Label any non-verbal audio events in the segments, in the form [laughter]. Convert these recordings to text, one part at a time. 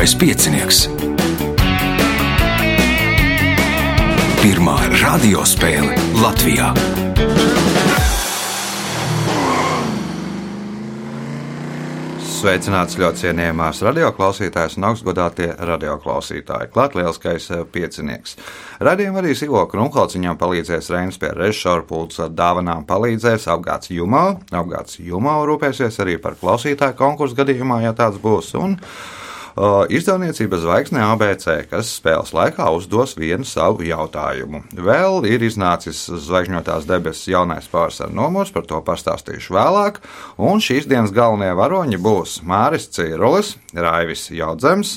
Lieliskais piecinieks. Pirmā radiospēle Latvijā. Sveicināts ļoti cienījamās radioklausītājas un augstgadātie radioklausītāji. Klāt lielskais eh, piecinieks. Radījumā arī Sivo Krunholts viņam palīdzēs Reinas pie režisora pults ar dāvanām palīdzēs apgāds Jumā. Apgāds Jumā rūpēsies arī par klausītāju konkursu gadījumā, ja tāds būs. Un, izdevniecība Zvaigzne ABC, kas spēles laikā uzdos vienu savu jautājumu. Vēl ir iznācis zvaigžņotās debesis jaunais pārsvaru numurs, par to pastāstīšu vēlāk. Un šīs dienas galvenie varoņi būs Māris Cīrulis, Raivis Jaudzēms.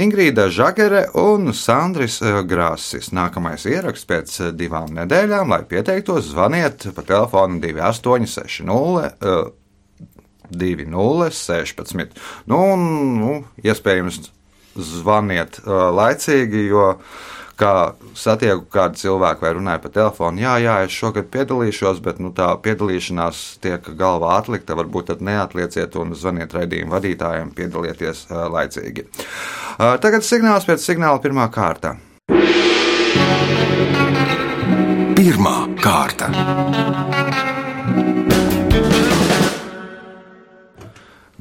Ingrīda Žagere un Sandris Grāsis. Nākamais ieraksts pēc divām nedēļām, lai pieteiktos, zvaniet pa telefonu 2860 2016. Nu, un, nu, iespējams, zvaniet uh, laicīgi, jo, kā satieku kādu cilvēku vai runāju pa telefonu, jā, jā, es šogad piedalīšos, bet nu, tā piedalīšanās tiek galvā atlikta. Varbūt tad neatlieciet un zvaniet raidījumu vadītājiem, piedalieties uh, laicīgi. Uh, tagad signāls pēc signāla pirmā kārta. Pirmā kārta.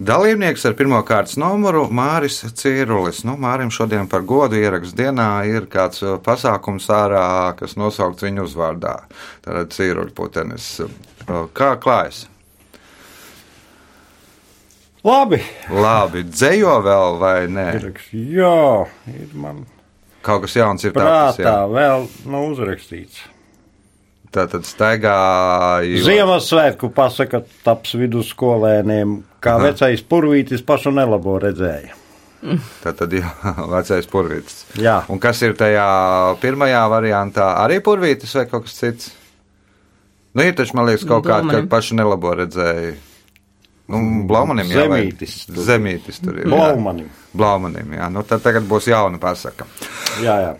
Dalībnieks ar pirmā kārtas numuru Māris Cīrulis. Nu, Mārim šodien par godu ierakstu dienā ir kāds uh, pasākums ārā, kas nosaukts viņa uzvārdā. Tātad Cīruļa putenis. Uh, kā klājas? Labi. Labi, dzējo vēl vai nē? Jā, ir man Kaut kas jauns ir tāds. jā. vēl nu, uzrakstīts. Tātad staigā. jo- Ziemassvētku pasaka taps vidusskolēniem, kā Aha. vecais purvītis pašu nelabo redzēja. Tātad jā, [laughs] vecais purvītis. Jā. Un kas ir tajā pirmajā variantā? Arī purvītis vai kaut kas cits? Nu, ir taču, man liekas, kaut kāda, ka Blaumanim. paši nelabo redzēja. Nu, Blaumanim jā. vai- Zemītis tur. Zemītis tur ir. jā. Blaumanim. Blaumanim, jā. Nu, tad tagad būs jauna pasaka. Jā, jā.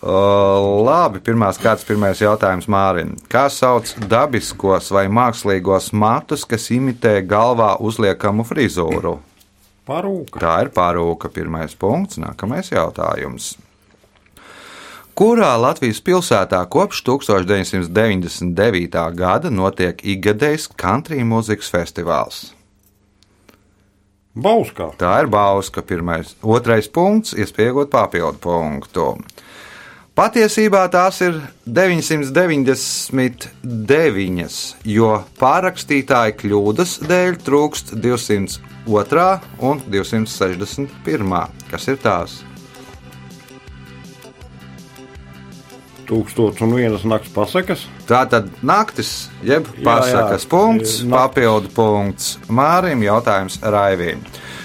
Uh, labi, pirmās kārtas, pirmais jautājums Mārim. Kā sauc dabiskos vai mākslīgos matus, kas imitē galvā uzliekamu frizūru? Parūka. Tā ir pārūka. Pirmais punkts. Nākamais jautājums. Kurā Latvijas pilsētā kopš 1999. gada notiek ikgadējs country mūzikas festivāls? Bauskā. Tā ir Bauska. Pirmais. Otrais punkts. Iespējot papildu punktu. Patiesībā tās ir 999, jo pārrakstītāja kļūdas dēļ trūkst 202 un 261. Kas ir tās? Tūkstots un vienas nakts pasakas. Tā tad naktis, jeb Jā, pasakas jā. punkts, Naktis. papildu punkts Mārim, jautājums Raivīm.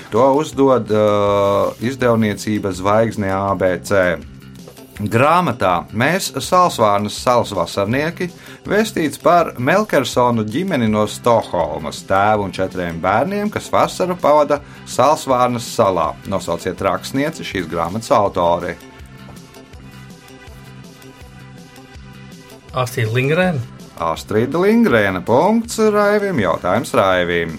To uzdod uh, izdevniecība Zvaigzne ABC. Grāmatā mēs, Salsvārnas salas vasarnieki, vēstīts par Melkersonu ģimeni no Stokholmas, tēvu un četriem bērniem, kas vasaru pavada Salsvārnas salā. Nosauciet rakstnieci šīs grāmatas autori. Astrid Lingrēna. Astrīda Lingrēna punkts Raivim, jautājums Raivim.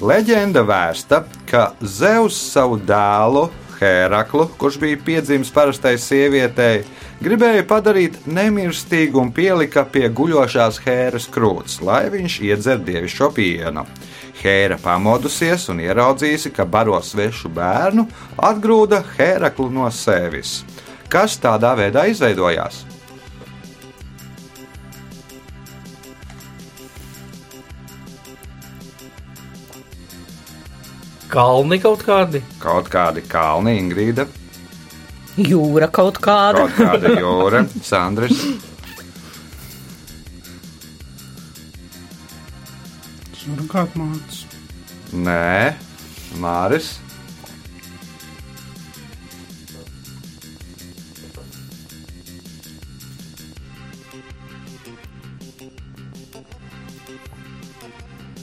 Leģenda vēsta, ka Zeus savu dēlu Hēraklu, kurš bija piedzimis parastai sievietei, gribēja padarīt nemirstīgu un pielika pie guļošās Hēras krūts, lai viņš iedzer dievišķo pienu. Hēra pamodusies un ieraudzījusi, ka baro svešu bērnu, atgrūda Hēraklu no sevis. Kas tādā veidā izveidojās? Kalni kaut kādi. Kaut kādi kalni, Ingrīda, Jūra kaut kāda. kaut kāda [laughs] jūra, Sandrs. Surgātmāts. Nē, Māris.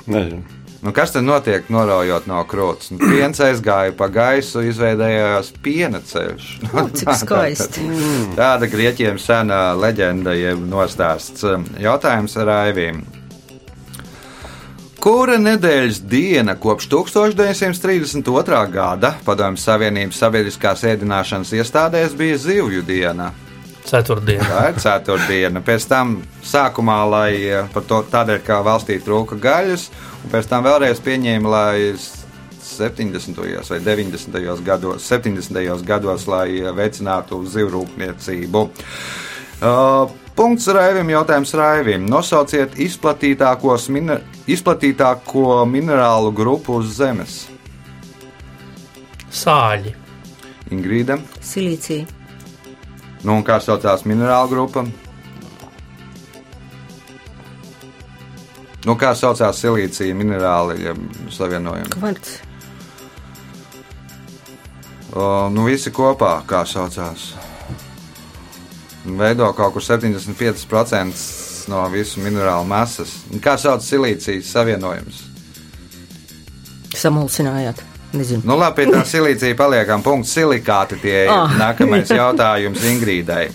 Nezinu. Nu, kas tad notiek, noraujot no krūts? Nu, piens aizgāja pa gaisu, izveidojās piena ceļš. [laughs] O, cik skaisti. Tāda grieķiem sena leģenda, jeb nostāsts. Jautājums ar Aivīm. Kura nedēļas diena kopš 1932. gada Padomju Savienības sabiedriskās ēdināšanas iestādēs bija zivju diena? Ceturtdiena. Tā ir ceturtdiena. Pēc tam sākumā, lai eh, par to tādēļ, ka valstī trūka gaļas, un pēc tam vēlreiz pieņēma, lai 70. vai 90. gados, 70. gados lai eh, veicinātu zivrūpniecību. Uh, Punkts Raivim, jautājums Raivim. Nosauciet miner izplatītāko minerālu grupu uz Zemes. Sāļi. Ingrīda. Silīcija. Nu, un kā saucās minerālu grupa? Nu, kā saucās silīcija minerāli ja savienojumi? Kvarts. O, nu, visi kopā, kā saucās. Veido kaut kur 75% no visu minerālu masas. Kā sauc silīcijas savienojums? Samulsinājāt. Nezinu. Nu, labi, pie tā silīcija paliekam. Punkts silikāti tie ir. Ah. Nākamais jautājums Ingrīdai.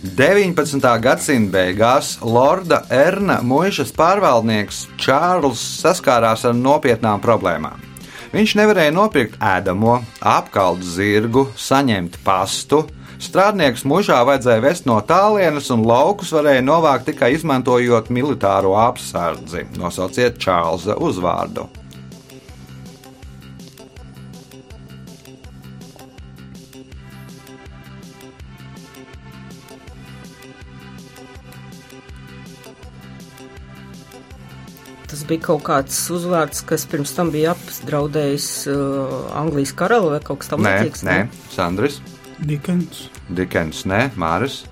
19. gadsimta beigās Lorda Erna mūžas pārvaldnieks Čārls saskārās ar nopietnām problēmām. Viņš nevarēja nopirkt ēdamo, apkalt zirgu, saņemt pastu. Strādnieks mūžā vajadzēja vest no tālienes, un laukus varēja novākt tikai izmantojot militāro apsardzi. Nosauciet Čārlza uzvārdu. Bija kaut kāds uzvārds, kas pirms tam bija apdraudējis uh, Anglijas karalu vai kaut kas Nē, tamlīdzīgs. nē, Sandrs, Dikens. Dikens, nē, Māris.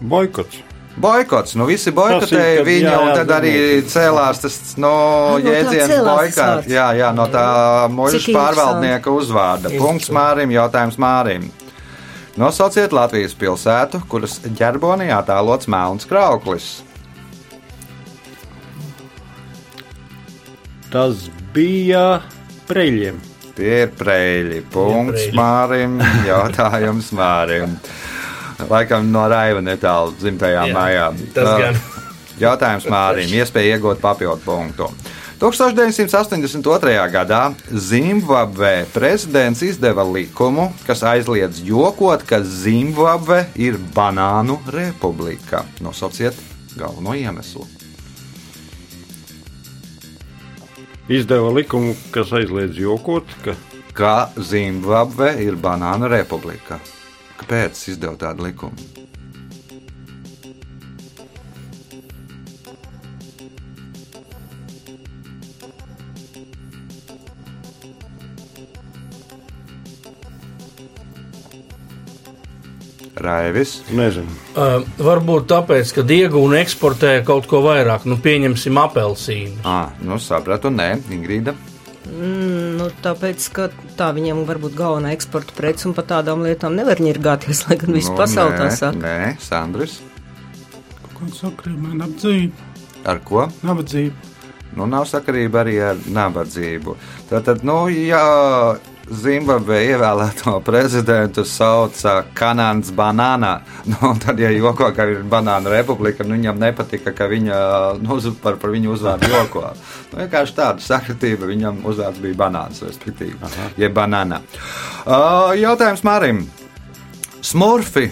Boikots. Boikots, nu visi boikotēja viņu, jā, un jā, tad arī cēlās tas no no tas boikot. Jā, jā, no tā muļas pārvaldnieka uzvārda. Punkts Mārim, jautājums Mārim. Nosauciet Latvijas pilsētu, kuras ģerbonī attēlots melns krauklis. Tas bija preļiem. Tie ir preļi. Punkts preļi. Mārim, [laughs] jautājums Mārim. Laikam no Raiva netālu dzimtajām Jā, mājām. tas gan. Jautājums Mārim, iespēja iegūt papildu punktu. 1982. gadā Zimbabvē prezidents izdeva likumu, kas aizliedz jokot, ka Zimbabve ir banānu republika. Nosauciet galveno iemeslu. Izdeva likumu, kas aizliedz jokot, ka Kā Zimbabve ir banānu republika? Kāpēc izdeva tādu likumu? Raivis. nezinu. Uh, varbūt tāpēc, ka iegūna eksportē kaut ko vairāk, nu, pieņemsim apelsīnu. Ah, nu sapratu, nē, Ingrīda. Mm, nu, tāpēc, ka tā viņiem varbūt galvenā eksporta prece un par tādām lietām nevar ņirgāties, [laughs] lai gan visu Nu, pasauli tā nē, saka. Nē, Sandrs. Kaut kāda sakrība, nabadzība. Ar ko? Nabadzība. Nu, nav sakarība arī ar nabadzību. Tātad, nu, ja Zimbabve ievēlēto prezidentu sauca Kanāns banānā, [laughs] nu, tad, ja joko, ka ir banāna republika, nu, viņam nepatika, ka viņa nu, uz- par, par viņu uzvārdu joko. Nu, vienkārši tāda sakritība, viņam uzvārds bija banāns, respektīvi, jeb banāna. Uh, jautājums Mārim. Smurfi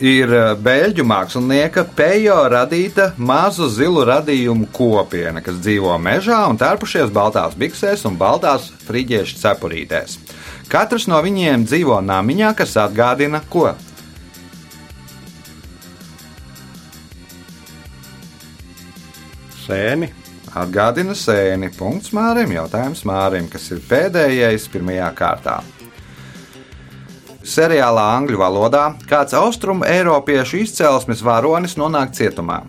ir eh, beļģu mākslinieka Pejo radīta mazu zilu radījumu kopiena, kas dzīvo mežā un tērpušies baltās biksēs un baltās friģiešu cepurītēs. Katrs no viņiem dzīvo namiņā, kas atgādina ko? sēni. Atgādina sēni. Punkts Mārim, jautājums Mārim, kas ir pēdējais pirmajā kārtā. Seriālā angļu valodā kāds austrumu eiropiešu izcelsmes varonis nonāk cietumā.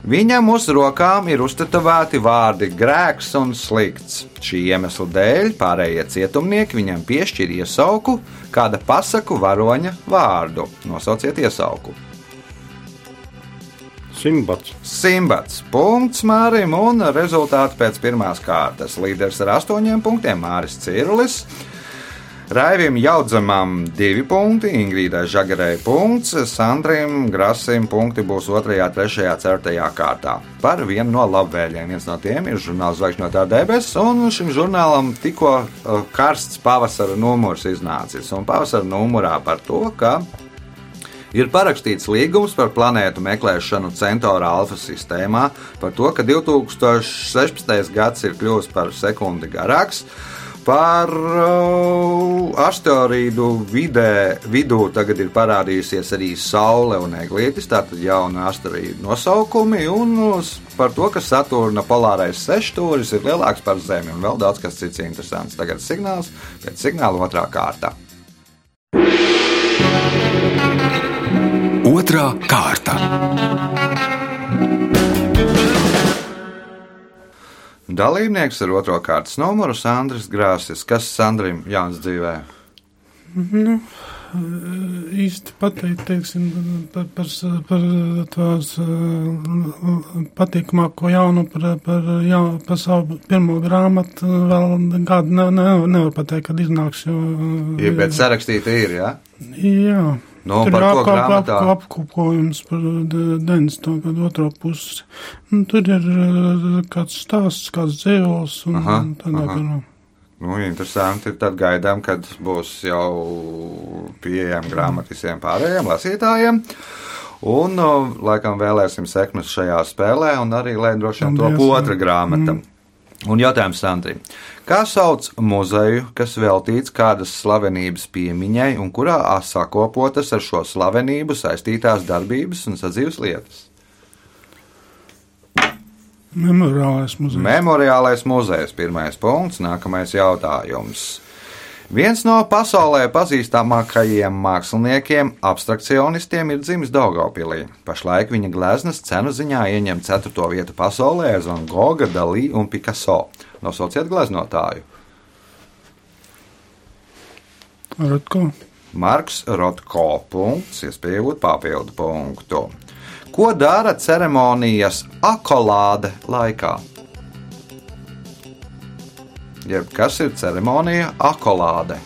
Viņam uz rokām ir uztetovēti vārdi grēks un slikts. Šī iemesla dēļ pārējie cietumnieki viņam piešķir iesauku, kāda pasaku varoņa vārdu. Nosauciet iesauku. Simbats. Simbats. Punkts Mārim un rezultāti pēc pirmās kārtas. Līderis ar astoņiem punktiem Māris Cirlis. Raivim Jaudzamam divi punkti, Ingrīdai Žagarei punkts, Sandrim Grasim punkti būs 2, 3, 4 kārtā. Par vienu no labvēliem. Viens no tiem ir žurnāls Zvaigžņotā debesis, un šim žurnālam tikko uh, karsts pavasara numurs iznācis. Un pavasara numurā par to, ka ir parakstīts līgums par planētu meklēšanu Centora Alfa sistēmā, par to, ka 2016. gads ir kļuvis par sekundi garāks. Par uh, asteroīdu vidē, vidū tagad ir parādījusies arī Saule un Eglītis, tātad jauna asteroīdu nosaukumi, un uh, par to, ka Saturna polārais sešstūris ir lielāks par Zemi, un vēl daudz kas cits interesants. Tagad signāls pēc signāla otrā kārta. Otra kārta. Dalībnieks ar otro kārtas numuru Sandrs Grāsis. Kas Sandrim Jānis dzīvē? Nu, īsti pateikt, teiksim, par, par, par tās patīkamāko jaunu, par, par, jā, par savu pirmo grāmatu vēl kādu ne, ne, nevar pateikt, kad iznāks, jo. Ja pēc sarakstīta ir, jā? Jā. Nu, Tur ir ko apkop, grāmatā? apkop, apkopojums par 90. gadu otro pusi. Nu, tur ir eh, kāds stāsts, kāds dzīvos un Aha, tādā garā. Nu, interesanti. Tad gaidām, kad būs jau pieejama grāmata visiem pārējiem lasītājiem. Un, nu, laikam, vēlēsim sekmes šajā spēlē, un arī, lai droši vien top otra grāmata. Un jautājums Sandrija. Kā sauc muzeju, kas veltīts kādas slavenības piemiņai un kurā sakopotas ar šo slavenību saistītās darbības un sadzīves lietas? Memoriālais muzejs. Memoriālais muzejs, pirmais punkts, nākamais jautājums. Viens no pasaulē pazīstamākajiem māksliniekiem, abstrakcionistiem, ir dzimis Daugaupīlī. Pašlaik viņa gleznas cenu ziņā ieņem 4. vietu pasaulē aiz Van Gogha, Dalī un Picasso. Nosauciet gleznotāju. Rotko. Marks Rotko. Punkts, iespējot papildu punktu. Ko dara ceremonijas akolāde laikā? Jeb kas ir ceremonija akolāde?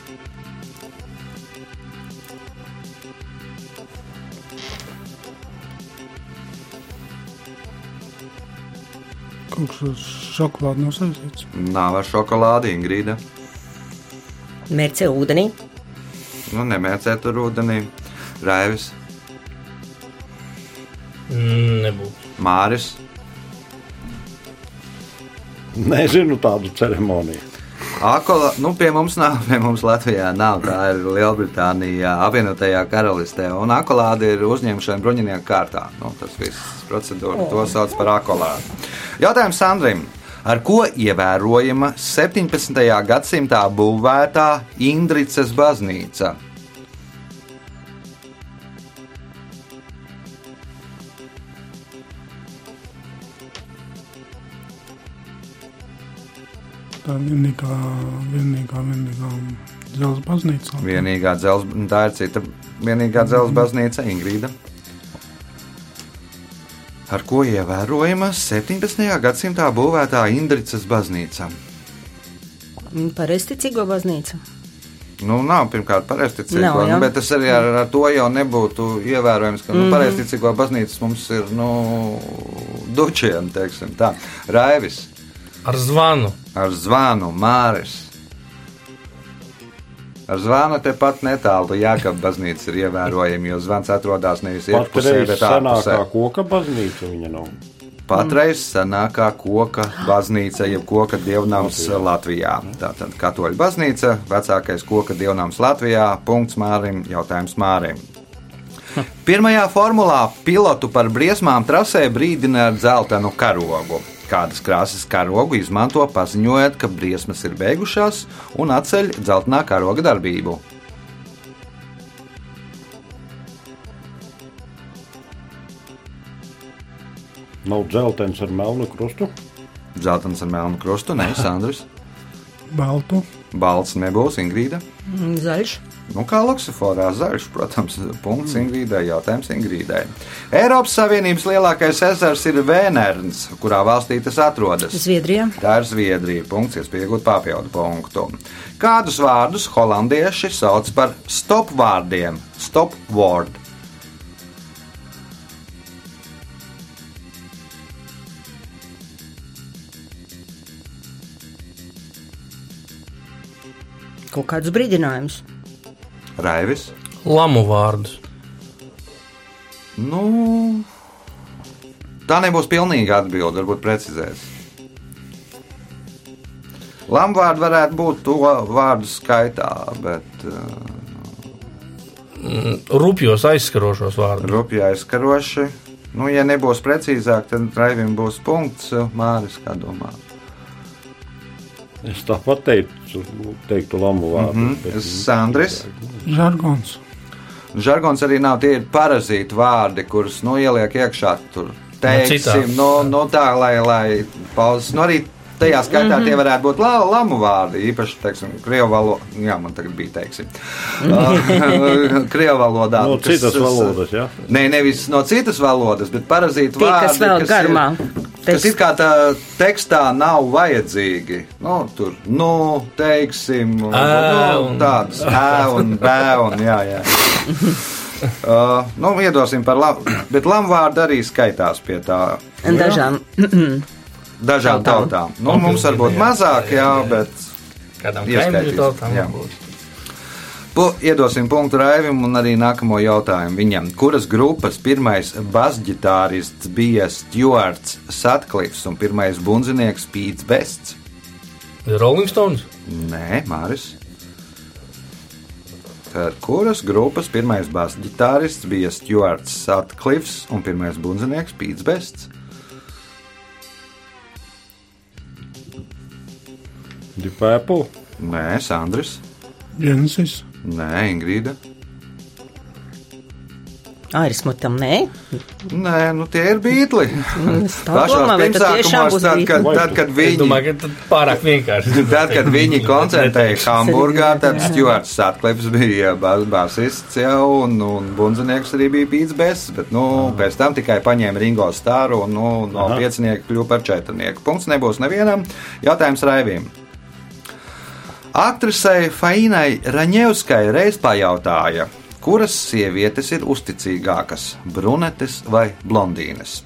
Kaut kas ar šokolādu nav saistīts. Nav ar šokolādi, Ingrīda. Mērķi ūdenī. Nu, nemēcēt tur ūdenī. Raivis, Mm, Nebūtu. Māris, Nezinu tādu ceremoniju. Akola, nu, pie mums nav, pie mums Latvijā nav. Tā ir Lielbritānijā, apvienotajā karalistē. Un akolāde ir uzņemšana bruņinieku kārtā. Nu, tas viss procedūra, to sauc par akolādi. Jautājums Sandrim. Ar ko ievērojama 17. gadsimtā būvētā Indrices baznīca? Tā vienīgā, vienīgā, vienīgā dzelzceļa baznīca. Vienīgā dzelzceļa, tā ir cita vienīgā dzelzceļa baznīca, Ingrīda. Ar ko ievērojama 17. gadsimtā būvētā Indrices baznīca? Pareizticīgo baznīca. Nu, nav pirmkārt pareizticīgo, nu, bet tas arī ar, ar to jau nebūtu ievērojams, ka nu, Mhm. pareizticīgo baznīcas mums ir nu, dučiem, teiksim tā. Raivis Ar zvanu. Ar zvanu, Māris. Ar zvanu tepat netālu Jākapa baznīca ir ievērojama, jo zvans atrodas nevis iekšpusē, bet ārpusē. koka baznīca viņa nav. Patreiz senākā koka baznīca, jeb koka dievnams Latvijā. Tātad katoļu baznīca, vecākais koka dievnams Latvijā. Punkts Mārim, jautājums Mārim. [laughs] Pirmajā formulā pilotu par briesmām trasē brīdina ar dzeltenu karogu. Kādas krāsas karogu izmanto, paziņojot, ka briesmas ir beigušās un atceļ dzeltenā karoga darbību. Nav dzeltens ar melnu krustu. Zeltens ar melnu krustu, nevis Andris. [laughs] Baltu. Balts nebūs Ingrīda. Mm, Zaļš. Nu, kā luksusforā zaļš, protams, punkts Ingrīdai, jautājums Ingrīdai. Eiropas Savienības lielākais ezers ir Vēnerns, kurā valstī tas atrodas. Zviedrijā. Tā ir Zviedrija. Punkts, iespējot papildu punktu. Kādus vārdus holandieši sauc par stop vārdiem? Stop word. Kaut kādus brīdinājumus. Raivis. Lamu vārdus. Nu, tā nebūs pilnīga atbilde, varbūt precizēs. Lamvārdi varētu būt to vārdu skaitā, bet uh, Rupjos aizskarošos vārdus. rupjā aizskaroši. Nu, ja nebūs precīzāk, tad Raivim būs punkts. Māris, kā domā? Es tāpat teicu, teiktu lamu vārdu. Mm -hmm. Sandris. Žargons. Žargons arī nav tie parazīti vārdi, kurus nu, ieliek iekšā. Tur teiksim, citās. no, no tā, lai, lai pauzes. Nu, arī tajā skaitā mm -hmm. tie varētu būt la, lamu vārdi. Īpaši, teiksim, krievu valodā. Jā, man tagad bija, teiksim, uh, [laughs] krievu valodā. No kas- citas valodas, jā. Nē, nevis no citas valodas, bet parazīti Tie, vārdi. kas vēl garumā. Ir, kas it kā tā tekstā nav vajadzīgi. Nu, tur, nu, teiksim, Ē, nu, un- tādas ē un bē un jā, jā. [laughs] Uh, nu, iedosim par labu, bet lamvārdi arī skaitās pie tā Dažām. [clears throat] dažām Tautām. tautām. Nu, mums varbūt mazāk, jā, bet Kādam Ieskaitīsim, pu, iedosim punktu Raivim un arī nākamo jautājumu viņam. Kuras grupas pirmais basģitārists bija Stuarts Satklifs un pirmais bunzinieks Pīts Bests? Rolling Stones. Nē, Māris. Tad kuras grupas pirmais basģitārists bija Stuarts Satklifs un pirmais bunzinieks Pīts Bests? Deep Apple. Nē, Sandrs. Genesis. Nē, Ingrīda. Airis mutam, nē. Nē, nu tie ir bītli. Es tā domāju, vai tad tiešām būs tad, kad, tad, kad Es viņi, domāju, ka tad pārāk vienkārši. tad, kad viņi koncentrēja Hamburgā, tad Stuarts Satklips bija bas- basists jau, un, un bunzinieks arī bija Pīts Bests, bet, nu, pēc tam tikai paņēma Ringo Stāru un, nu, no Aha. piecinieka kļuva par četrnieku. Punkts nebūs nevienam. Jautājums Raivim. Aktrisei Fainai Raņevskai reiz pajautāja, kuras sievietes ir uzticīgākas - brunetes vai blondīnes.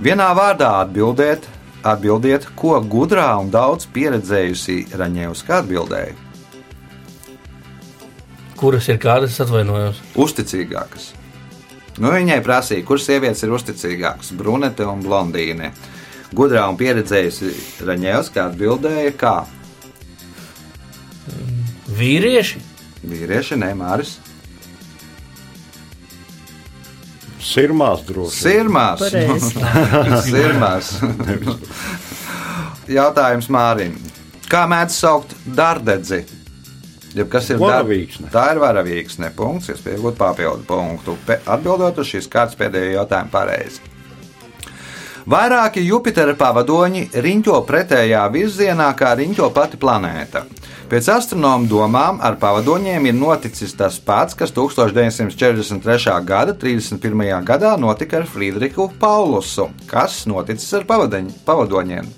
Vienā vārdā atbildiet, atbildiet ko gudrā un daudz pieredzējusī Raņevska atbildēja. Kuras ir kādas, atvainojos. Uzticīgākas. Nu, viņai prasīja, kuras sievietes ir uzticīgākas - brunete un blondīne. Gudrā un pieredzējusi Raņevska atbildēja, kā Vīrieši. vīrieši, ne Māris. Sirmās droši. Sirmās. [laughs] Sirmās. Jautājums Mārim. Kā mēdz saukt dārdedzi? Ja kas ir dar- Varavīksne. Tā ir varavīksne. Punkts, iespējot papildu punktu. Pe atbildot uz šīs kārtas pēdējo jautājumu pareizi. Vairāki Jupitera pavadoņi riņķo pretējā virzienā, kā riņķo pati planēta. Pēc astronomu domām ar pavadoņiem ir noticis tas pats, kas 1943. gada 31. gadā notika ar Friedrichu Paulusu. Kas noticis ar pavadoņ- pavadoņiem?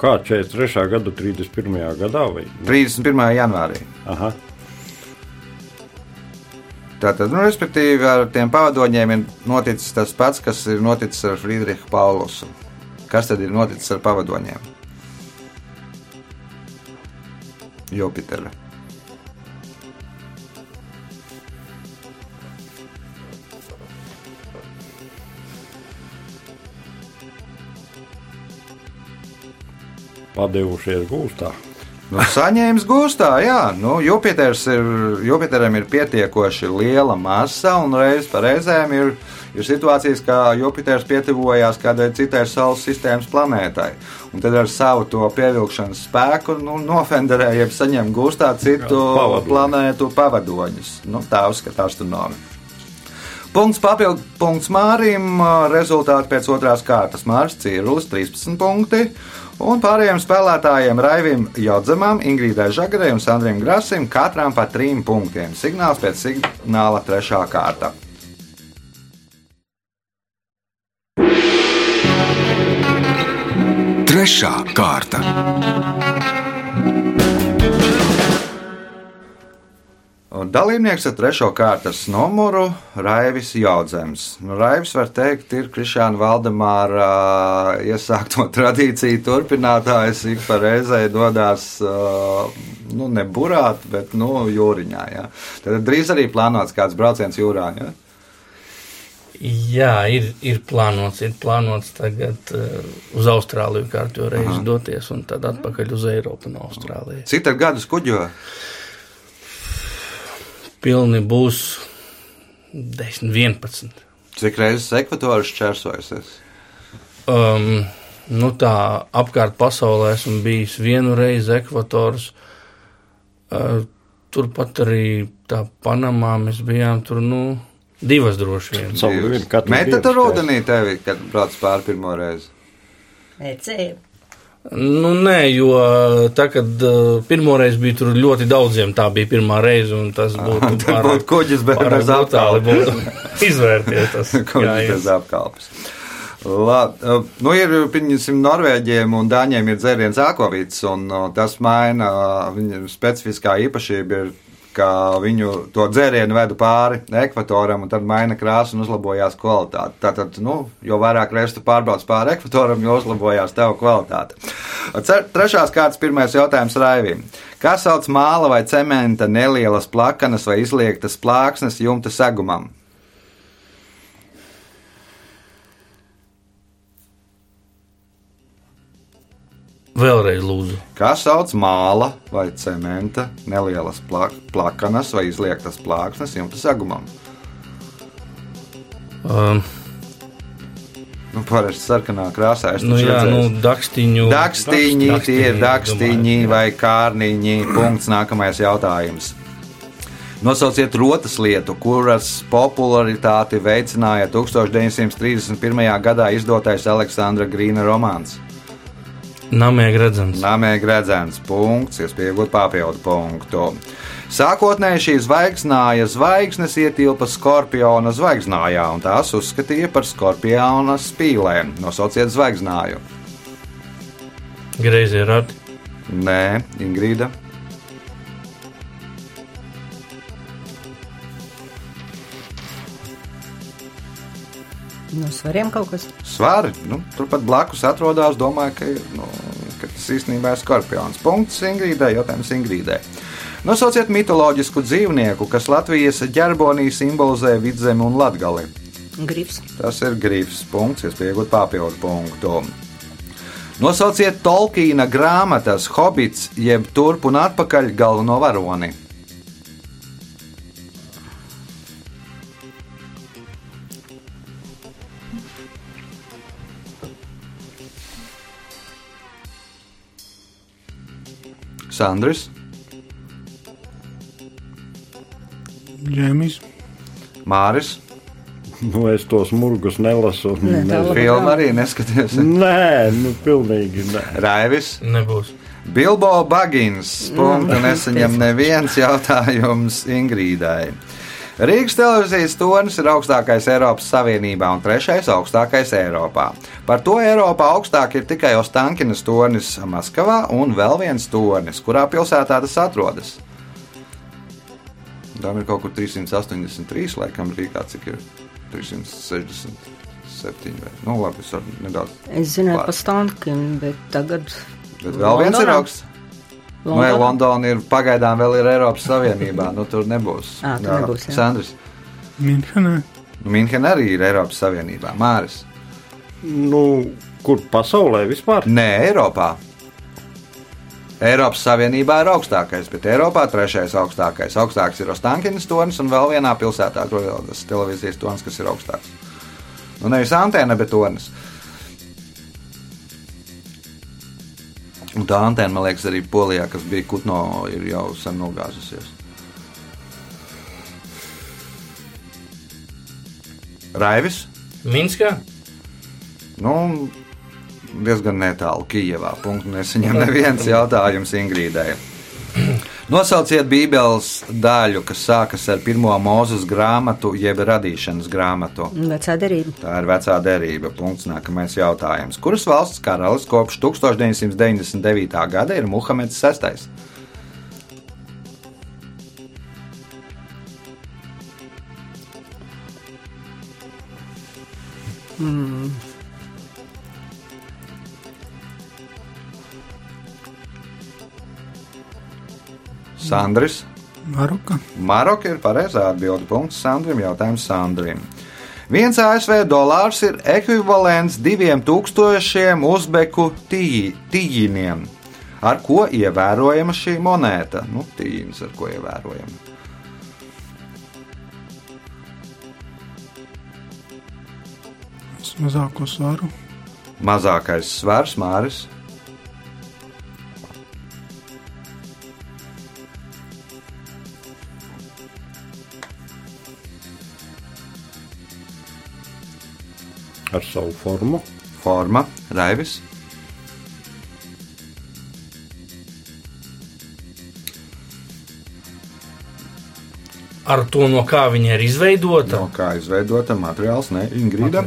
Kā 43. gada 31. gadā vai? 31. janvārī. Aha. Tātad, nu, respektīvi, ar tiem pavadoņiem ir noticis tas pats, kas ir noticis ar Friedrichu Paulusu. Kas tad ir noticis ar pavadoņiem? Jupitera. Padevušies gūstā. Nu, saņēmis gūstā, jā. Nu, Jupiters ir, Jupiteram ir pietiekoši liela masa, un reiz pa reizēm ir, ir situācijas, kā Jupiters pietuvojās kādai citai Saules sistēmas planētai. Un tad ar savu to pievilkšanas spēku nu, nofenderēja, jeb saņem gūstā citu Jā, pavadoņus. planētu pavadoņus. Nu, tā uzskata astronomi. Punkts papildu punkts Mārim. Rezultāti pēc otrās kārtas Mārs Cīrulis 13 punkti. Un pārējiem spēlētājiem Raivim Jodzemam, Ingrīdai Žagarei un Sandriem Grasim katram pa trim punktiem. Signāls pēc signāla trešā kārta. Trešā kārta. Un Dalībnieks ar trešo kārtas numuru - Raivis Jaudzēns. Nu, Raivis, var teikt, ir Krišāna Valdemāra ā, iesākto [laughs] tradīciju turpinātājs. Ik pa reizei dodas, ā, nu, ne burāt, bet nu, jūriņā. Ja? Tad drīz arī plānots kāds brauciens jūrā. Ja? Jā, ir, ir plānots, ir plānots tagad uh, uz Austrāliju kārtīgi reizi doties un tad atpakaļ uz Eiropu no Austrālijas. Cik tad gadus kuģo? Pilni būs 10, 11. Cik reizes ekvatorus čērsojusies? Um, nu tā apkārt pasaulē esmu bijis vienu reizi ekvators. Uh, turpat arī tā Panamā mēs bijām tur, nu, divas droši vien. Savu vienu katru Mēģināt dienu ar ūdenī tevi, kad brauc pāri pirmo reizi. Ecēju. Nu, nē, jo tā, kad uh, pirmoreiz bija tur ļoti daudziem, tā bija pirmā reize, un tas būtu Tad būtu kuģis, bet pārāk bez apkalpes. būtu [laughs] izvērties tas. [laughs] Kuģis bez apkalpes. Labi, nu ir, pieņemsim, Norvēģiem un Dāņiem ir dzēriens akvavīts, un uh, tas maina uh, viņu specifiskā īpašība ir, ka viņu to dzērienu vedu pāri ekvatoram, un tad maina krāsu un uzlabojās kvalitāte. Tātad, nu, jo vairāk reizes tu pārbrauc pāri ekvatoram, jo uzlabojās tev kvalitāte. Trešās kārtas pirmais jautājums Raivim. Kā sauc māla vai cementa nelielas plakanas vai izliektas plāksnes jumta segumam? Vēlreiz lūdzu. Kā sauc māla vai cementa nelielas pla plakanas vai izliektas plāksnes jumta segumam? Um, Nu, Parasti sarkanā krāsā nu, jā, nu, redzēju. dakstiņu. Dakstiņi, tie ir dakstiņi domāju. vai kārniņi. Punkts nākamais jautājums. Nosauciet rotas lietu, kuras popularitāti veicināja 1931. gadā izdotais Aleksandra Grīna romāns. Namēg redzams. Namēg redzams, punkts, iespējot papildu punktu. Sākotnēji šī zvaigznāja zvaigznes ietilpa skorpiona zvaigznājā, un tās uzskatīja par skorpiona spīlēm. Nosauciet zvaigznāju. Greizi ir rati. Nē, Ingrīda. No svariem kaut kas. Svari, nu, turpat blakus atrodas. Domāju, ka, nu, ka tas īstenībā ir skorpions. Punkts Ingrīdai, jautājums Ingrīdai. Nosauciet mitoloģisku dzīvnieku, kas Latvijas ģerbonī simbolizē vidzemi un latgali. Grifs. Tas ir grifs. Punkts, iespējot papildu punktu. Nosauciet Tolkiena grāmatas Hobits, jeb turp un atpakaļ galveno varoni. Sandrs, Džēmis, Māris, Nu, es tos murgus nelasu. Nē, labi. filmu arī neskaties. Nē, nu, pilnīgi nē. Raivis, Nebūs. Bilbo Bagins. Punktu nesaņem neviens jautājums Ingrīdai. Rīgas televīzijas tornis ir augstākais Eiropas Savienībā un trešais augstākais Eiropā. Par to Eiropā augstāk ir tikai Ostankinas tornis Maskavā un vēl viens tornis, kurā pilsētā tas atrodas. Tam ir kaut kur 383, laikam, Rīgā cik ir 367. Vai. Nu, labi, es nedaudz. Es Klāt. par Stankiem, bet tagad. Bet vēl viens ir Londonā? augsts. Nu, ja Londona ir pagaidām vēl ir Eiropas Savienībā, nu tur nebūs. Ā, tur nebūs, jā. Sandrs. Minhenē, Nu, Minhena arī ir Eiropas Savienībā. Māris. Nu, kur pasaulē vispār? Nē, Eiropā. Eiropas Savienībā ir augstākais, bet Eiropā trešais augstākais. Augstāks ir Ostankinas tonis un vēl vienā pilsētā atrodas televīzijas tonis, kas ir augstāks. Nu, nevis antēna, bet tonis. Un tā antēna, man liekas, arī Polijā, kas bija Kutno, ir jau sen nogāzusies. Raivis. Minskā. Nu, diezgan netālu Kijavā. Punktu nesaņem neviens jautājums Ingrīdai. [clears throat] Nosauciet Bībeles daļu, kas sākas ar pirmo mūzes grāmatu, jeb radīšanas grāmatu. Vecā derība. Tā ir vecā derība. Punkts. Nākamais jautājums. Kuras valsts karalis kopš 1999. gada ir Muhameds VI? Sandris. Maroka. Maroka ir pareizā atbilde. Punkts Sandrim. Jautājums Sandrim. Viens ASV dolārs ir ekvivalents diviem tūkstošiem uzbeku tī- tīģiniem. Ar ko ievērojama šī monēta? Nu, tīģis ar ko ievērojama. Mazāko svaru. Mazākais svars, māris. Ar savu formu. Forma, raivis. Ar to, no kā viņa ir izveidota. No kā izveidota materiāls, ne Ingrīda.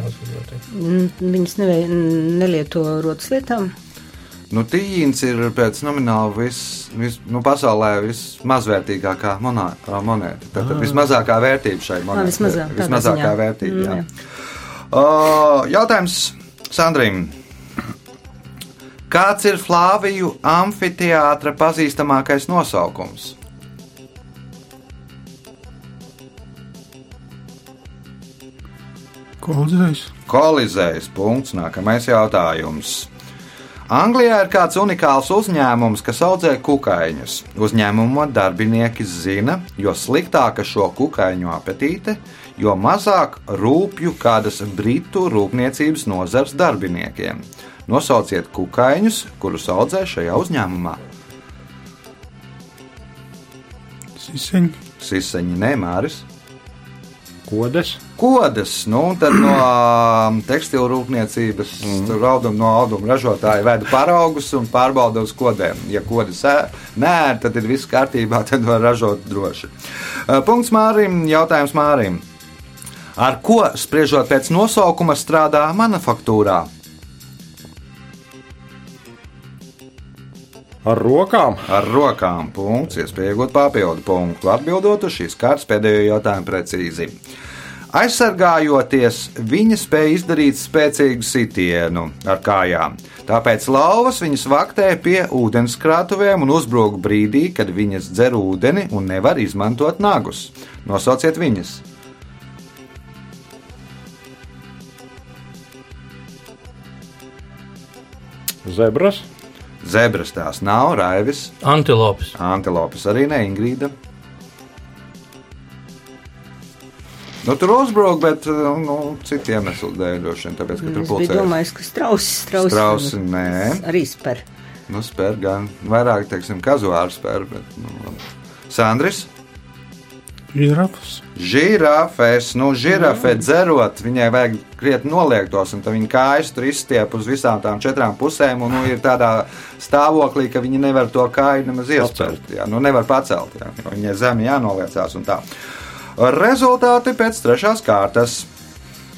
Mm, Viņas nevē, nelieto rotas lietām. Nu, tīņš ir pēc nomināla vis, vis, nu, pasaulē vismazvērtīgākā monā, monēta. Tad, tad vismazākā vērtība šai monētai. vismazāk, tādā vismazākā ziņā. vērtība. Mm, Jā. jā. Jautājums Sandrim. Kāds ir Flāviju amfiteātra pazīstamākais nosaukums? Koldzējs. Kolizējs punkts. Nākamais jautājums. Anglijā ir kāds unikāls uzņēmums, kas audzē kukaiņus. Uzņēmuma darbinieki zina, jo sliktāka šo kukaiņu apetīte, jo mazāk rūpju kādas britu rūpniecības nozars darbiniekiem. Nosauciet kukaiņus, kurus audzē šajā uzņēmumā. Siseņi. Siseņi nemāris. Kodes, Kodas, nu, un tad no tekstilu rūpniecības, mm. auduma, no auduma ražotāja veda paraugus un pārbauda uz kodēm. Ja kodas nē, tad ir viss kārtībā, tad var ražot droši. Punkts Mārim, jautājums Mārim. Ar ko, spriežot pēc nosaukuma, strādā manufaktūrā? Ar rokām, Ar rokām. Punkts, iespēja iegūt papildu punktu. Atbildot uz šīs kārtas pēdējo jautājumu precīzi. Aizsargājoties, viņa spēja izdarīt spēcīgu sitienu ar kājām. Tāpēc lauvas viņas vaktē pie ūdenskrātuvēm un uzbrūk brīdī, kad viņas dzer ūdeni un nevar izmantot nagus. Nosauciet viņas! zebras, Zebras tās nav, raivis, Antilopes. antilopes arī ne, Ingrīda. Nu, tur uzbrūk, bet nu, citu iemeslu dēļ, droši vien, tāpēc, ka tur Es biju pulcējas. domājis, ka strausi, strausi, Strausi, nē. arī spēr. Nu, spēr gan vairāk, teiksim, kazuāru spēr, bet, nu, labi. Sandris? Žirafas. Žirafes, nu, žirafē dzerot, viņai vajag krietni noliektos, un viņa kājas tur izstiep uz visām tām četrām pusēm, un nu, ir tādā stāvoklī, ka viņi nevar to kāju nemaz iespērt. Jā, nu, nevar pacelt, jā, jo viņai zemi jānoliecās un tā. Rezultāti pēc trešās kārtas.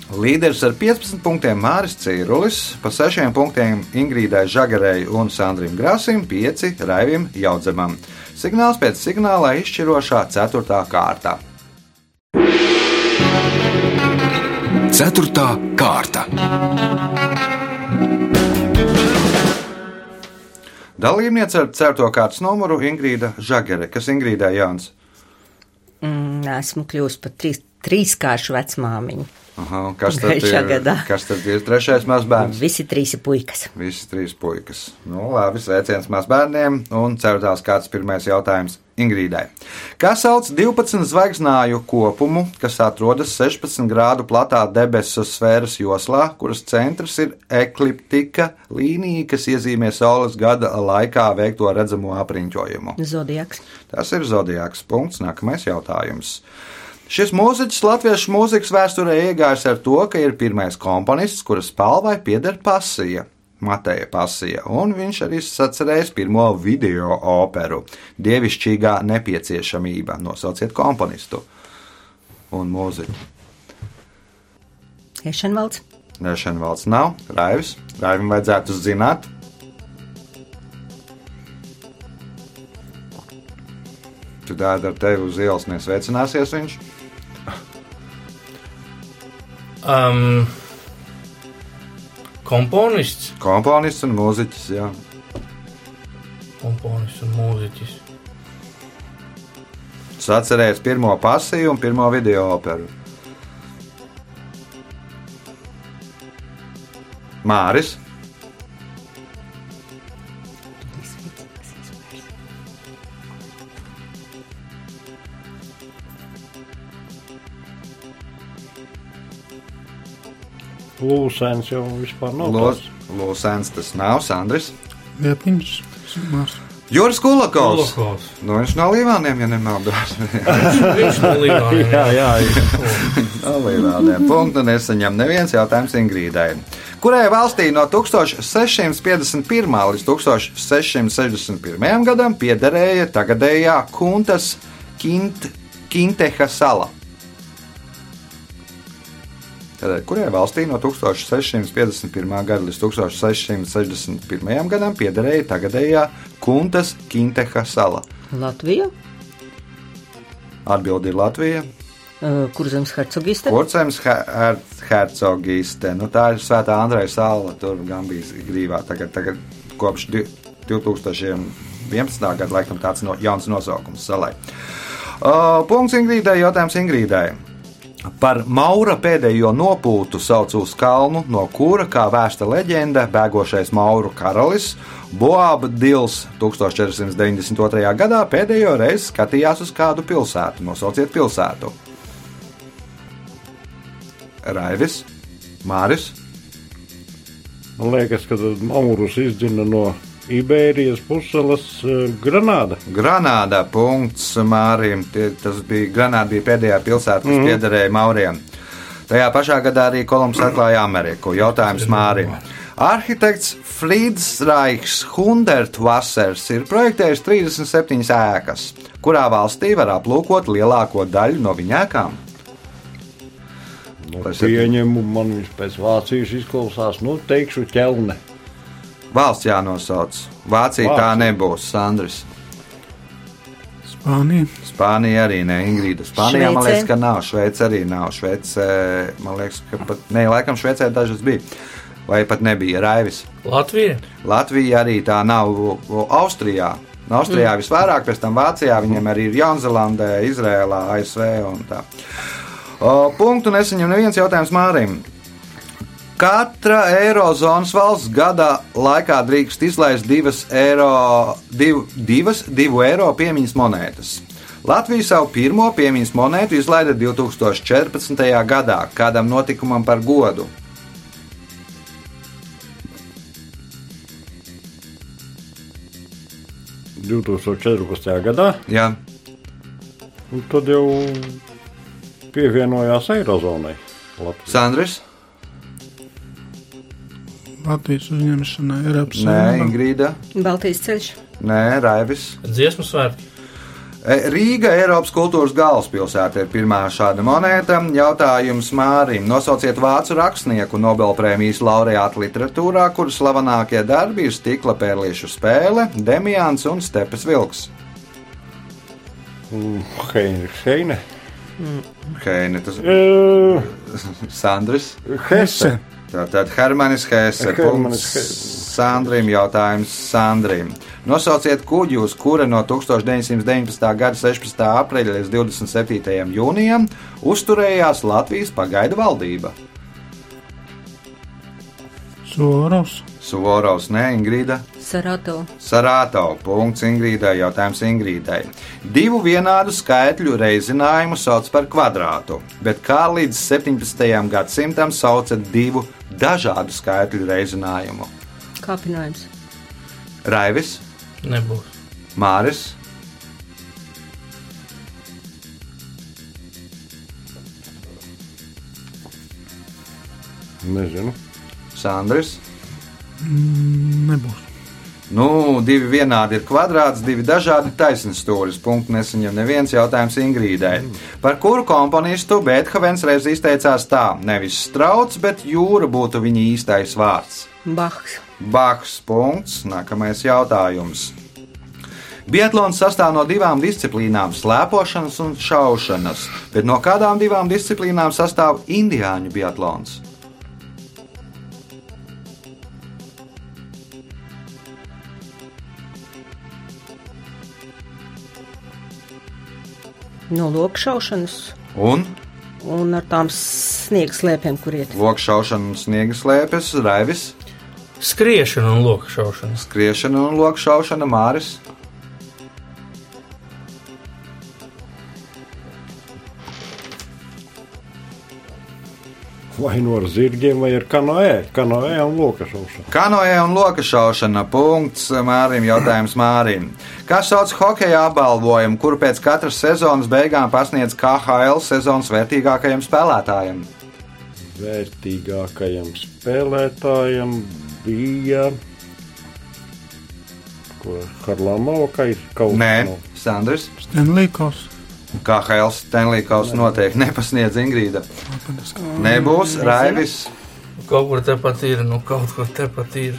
Līderis ar 15 punktiem Māris Cīrulis, pa 6 punktiem Ingrīdai Žagarei un Sandrim Grasim, 5 Raivim Jaudzemam. Signāls pēc signāla izšķirošā 4. kārta. Ceturtā kārta. Dalībniece ar 4. kārtas numuru Ingrīda Žagare, kas Ingrīdai Jānis. Mm, esmu kļuvusi par trīs, trīskāršu vecmāmiņu. Aha, kas tad Gaišā ir? gadā. Kas tad ir trešais mazbērns? Visi trīs ir puikas. Visi trīs puikas. Nu, labi, sveiciens mazbērniem. Un ceturtās kārtas pirmais jautājums Ingrīdai. Kā sauc 12 zvaigznāju kopumu, kas atrodas 16 grādu platā debesu sfēras joslā, kuras centrs ir ekliptika līnija, kas iezīmē Saules gada laikā veikto redzamo apriņķojumu? Zodiaks. Tas ir zodiāks punkts. Nākamais jautājums. Šis mūziķis latviešu mūzikas vēsturē iegājis ar to, ka ir pirmais komponists, kuras spalvai pieder pasija. Mateja Pasija, un viņš arī sacerējis pirmo video operu Dievišķīgā nepieciešamība. Nosauciet komponistu un mūziku. Ešenvalds. Nešana valsts nav, Raivis. Raivim vajadzētu zināt. Tu tādi ar tevi uz ielas nesveicināsies viņš. Um, komponists, Komponists un mūziķis, jā. komponists un mūziķis. Tas atcerējies pirmo pasiju un pirmo video operu. Māris. Lūsēns jau vispār nav. Tāds. Lūsēns tas nav, Sandris. Liepiņš. Mās. Juris Kulakovs. Kulakovs. Nu, viņš no Līvāniem, ja nemaldos. [laughs] Viņš no Līvāniem. Jā, jā, jā. [laughs] No Līvāniem. Punktu nesaņem neviens jautājums Ingrīdai. Kurai valstī no 1651. līdz 1661. gadam piederēja tagadējā Kuntas Kint, Kinteha sala? Tātad, kurai valstī no 1651. gada līdz 1661. gadam piederēja tagadējā Kuntas Kinteha sala? Latvija, Atbildi ir Latvija. uh, kurzems hercogiste. Kurcems her hercogiste. Nu, tā ir Svētā Andreja sala. Tur gan bija grīvā. Tagad, tagad kopš di- 2011. gada laikam tāds no, jauns nosaukums salai. Uh, punkts Ingrīdai, jautājums Ingrīdai. Par Maura pēdējo nopūtu sauc uz kalnu, no kura, kā vēsta leģenda, bēgošais Mauru karalis Boab Dils 1492. gadā pēdējo reizi skatījās uz kādu pilsētu. Nosauciet pilsētu. Raivis, Māris, Man liekas, ka Maurus izdzina no Iberijas pussalas eh, Granāda. Granāda. Punkts Mārim. Tas bija Granāda, bija pēdējā pilsēta, kas mm. piederēja Mauriem. Tajā pašā gadā arī Kolumbs atklāja Ameriku. Jautājums Mārim. Arhitekts Friedrichs Hundertvassers ir projektējis 37 ēkas, kurā valstī var aplūkot lielāko daļu no viņa ēkām. Nu, pieņemu, man viņš pēc Vācijas izklausās, nu, teikšu, ķelne. Valsts jānosauc. Vācija tā Vācija. nebūs, Sandrs. Spānija. Spānija arī ne, Ingrīda. Spānijā man Šveicē? liekas, ka nav. Šveice arī nav. Šveice, man liekas, ka pat, ne, laikam Šveicē dažas bija. Vai pat nebija Raivis. Latvija. Latvija arī tā nav. Austrijā. Austrijā mm. visvairāk, pēc tam Vācijā, viņiem arī ir Jaunzēlandē, Izrēlā, ASV un tā. O, punktu nesaņem neviens jautājums Mārim. Katra eirozonas valsts gadā laikā drīkst izlaist divas eiro, div, divas, divu eiro piemiņas monētas. Latvija savu pirmo piemiņas monētu izlaida 2014. gadā, kādam notikumam par godu. - 2014. gadā. Ja? Un tad jau pievienojās Eirozonai. Latvija. Sandrs? Latvijas uzņemšanai Eiropas Nē, Savienībā. Ingrīda. Baltijas ceļš. Nē, Raivis. Dziesmu svētki. E, Rīga, Eiropas kultūras galvaspilsēta, ir pirmā šāda monēta. Jautājums Mārim. Nosauciet vācu rakstnieku Nobelprēmijas laureātu literatūrā, kuras slavenākie darbi ir stikla pērliešu spēle, Demians un Stepes Vilks. Heine. Heine. Heine, tas [laughs] ir Uh, Sandrs. Hesse. Tātad Hermanis Hesse. Punkts. Sandrim jautājums Sandrim. Nosauciet kuģi, uz kura no 1919. gada 16. aprīļa līdz 27. jūnijam uzturējās Latvijas pagaidu valdība. Soros. Suvorovs, ne Ingrīda. Sarato. Sarāto. Punkts Ingrīdai. Jautājums Ingrīdai. Divu vienādu skaitļu reizinājumu sauc par kvadrātu, bet kā līdz 17. gadsimtam sauca divu dažādu skaitļu reizinājumu. Kāpinājums. Raivis. Nebūs. Māris. Nezinu. Sandrs. Mm, nebūs. Nu, divi vienādi ir kvadrāts, divi dažādi taisnības stūris. Punkts nesaņem neviens jautājums Ingrīdai. Par kuru komponistu Beethovens reiz izteicās tā: nevis strauts, bet jūra būtu viņa īstais vārds. Bahs. Bahs. Punkts. Nākamais jautājums. Biatlons sastāv no divām disciplīnām - slēpošanas un šaušanas, bet no kādām divām disciplīnām sastāv indiāņu biatlons? No lokšaušanas Un un ar tām sniegs slēpēm, kur iet. lokšaušana un sniega slēpes, raivis, Skriešana un lokšaušana. skriešana un lokšaušana, māris. Vai no ar zirgiem, vai ar kanoē, kanoē un lokašaušanu. Kanoē un lokašaušana. Punkts Mārim. Jautājums Mārim. Kas sauc hokeja apbalvojumu, kuru pēc katras sezonas beigām pasniedz KHL sezonas vērtīgākajam spēlētājam? Vērtīgākajam spēlētājam bija. Ko Harlamova vai kaut Nē, no- Sandrs. Stenlīkos. KHL Stenlīkaus noteikti nepasniedz Ingrīda. Nebūs Raivis. Kaut kur tepat ir, nu kaut kur tepat ir.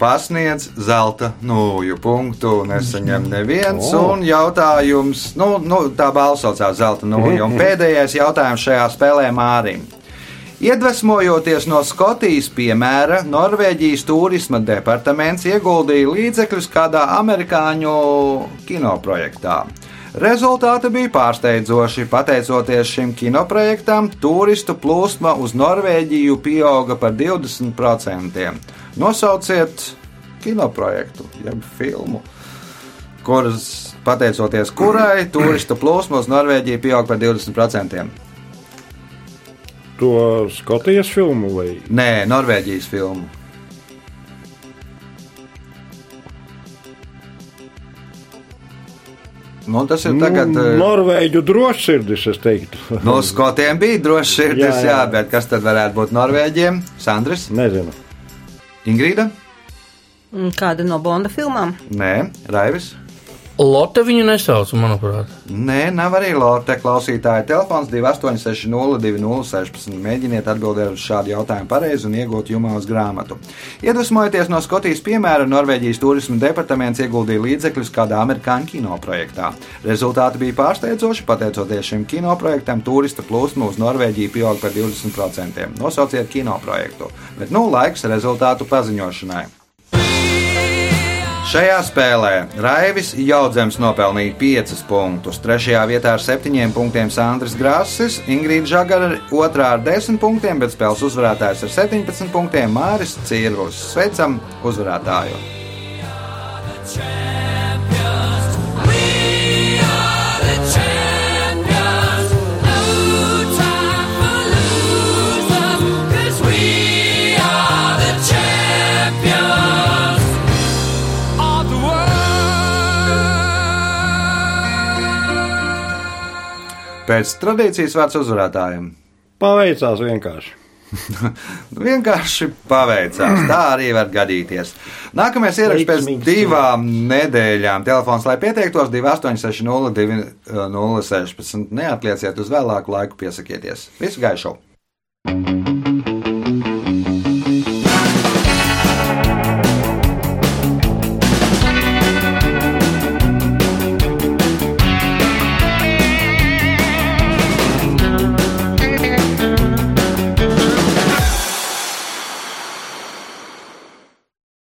Pasniedz zelta nūju punktu. Nesaņem neviens. Un jautājums, nu, nu tā balsocās zelta nūja. Un [laughs] pēdējais jautājums šajā spēlē Mārim. Iedvesmojoties no Skotijas piemēra, Norvēģijas turisma departaments ieguldīja līdzekļus kādā amerikāņu kinoprojektā. Rezultāti bija pārsteidzoši. Pateicoties šim kinoprojektam, turistu plūsma uz Norvēģiju pieauga par 20%. Nosauciet kinoprojektu, jeb filmu, kuras, pateicoties kurai, turistu plūsma uz Norvēģiju pieauga par 20%. To Skotijas filmu vai Nē, Norvēģijas filmu. Nu, tas ir tagad. nu, eh, Norvēģu drošsirdis, es teiktu. [laughs] No skotiem bija droši sirdis, jā, Jā, jā. bet kas tad varētu būt Norvēģiem? Sandrs, Nezinu. Ingrīda? Un Kāda no Bonda filmām? Nē, Raivis. Lotte viņu nesauc, manuprāt. Nē, nav arī Lotte klausītāja telefons 28602016. Mēģiniet atbildēt uz šādu jautājumu pareizi un iegūt jumā uz grāmatu. Iedvesmojoties no Skotijas piemēra, Norvēģijas turisma departaments ieguldīja līdzekļus kādā amerikāņu kinoprojektā. Rezultāti bija pārsteidzoši, pateicoties šim kinoprojektam, turista plūsma uz Norvēģiju pieauga par 20%. Nosauciet kinoprojektu, bet nu laiks rezultātu paziņošanai. Šajā spēlē Raivis Jaudzems nopelnīja 5 punktus, 3. vietā ar 7 punktiem Sandrs Grāsis, Ingrīda Žagara 2. ar 10 punktiem, bet spēles uzvarētājs ar 17 punktiem Māris Cirvus. Sveicam uzvarētāju! Pēc tradīcijas vārds uzvarētājiem. Paveicās vienkārši. [laughs] Vienkārši paveicās. Tā arī var gadīties. Nākamais ieraksts pēc divām nedēļām. Telefons, lai pieteiktos 2860, 016. Neatlieciet uz vēlāku laiku, piesakieties. Visu gaišu!